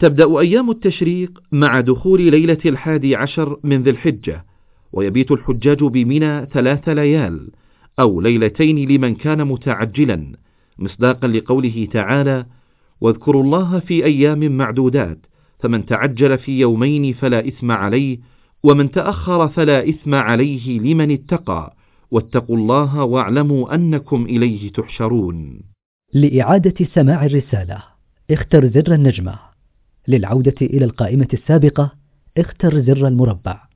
تبدأ أيام التشريق مع دخول ليلة الحادي عشر من ذي الحجة ويبيت الحجاج بمنى ثلاث ليال أو ليلتين لمن كان متعجلا مصداقا لقوله تعالى واذكروا الله في أيام معدودات فمن تعجل في يومين فلا إثم عليه ومن تأخر فلا إثم عليه لمن اتقى واتقوا الله واعلموا أنكم إليه تحشرون. لإعادة سماع الرسالة اختر زر النجمة. للعودة إلى القائمة السابقة اختر زر المربع.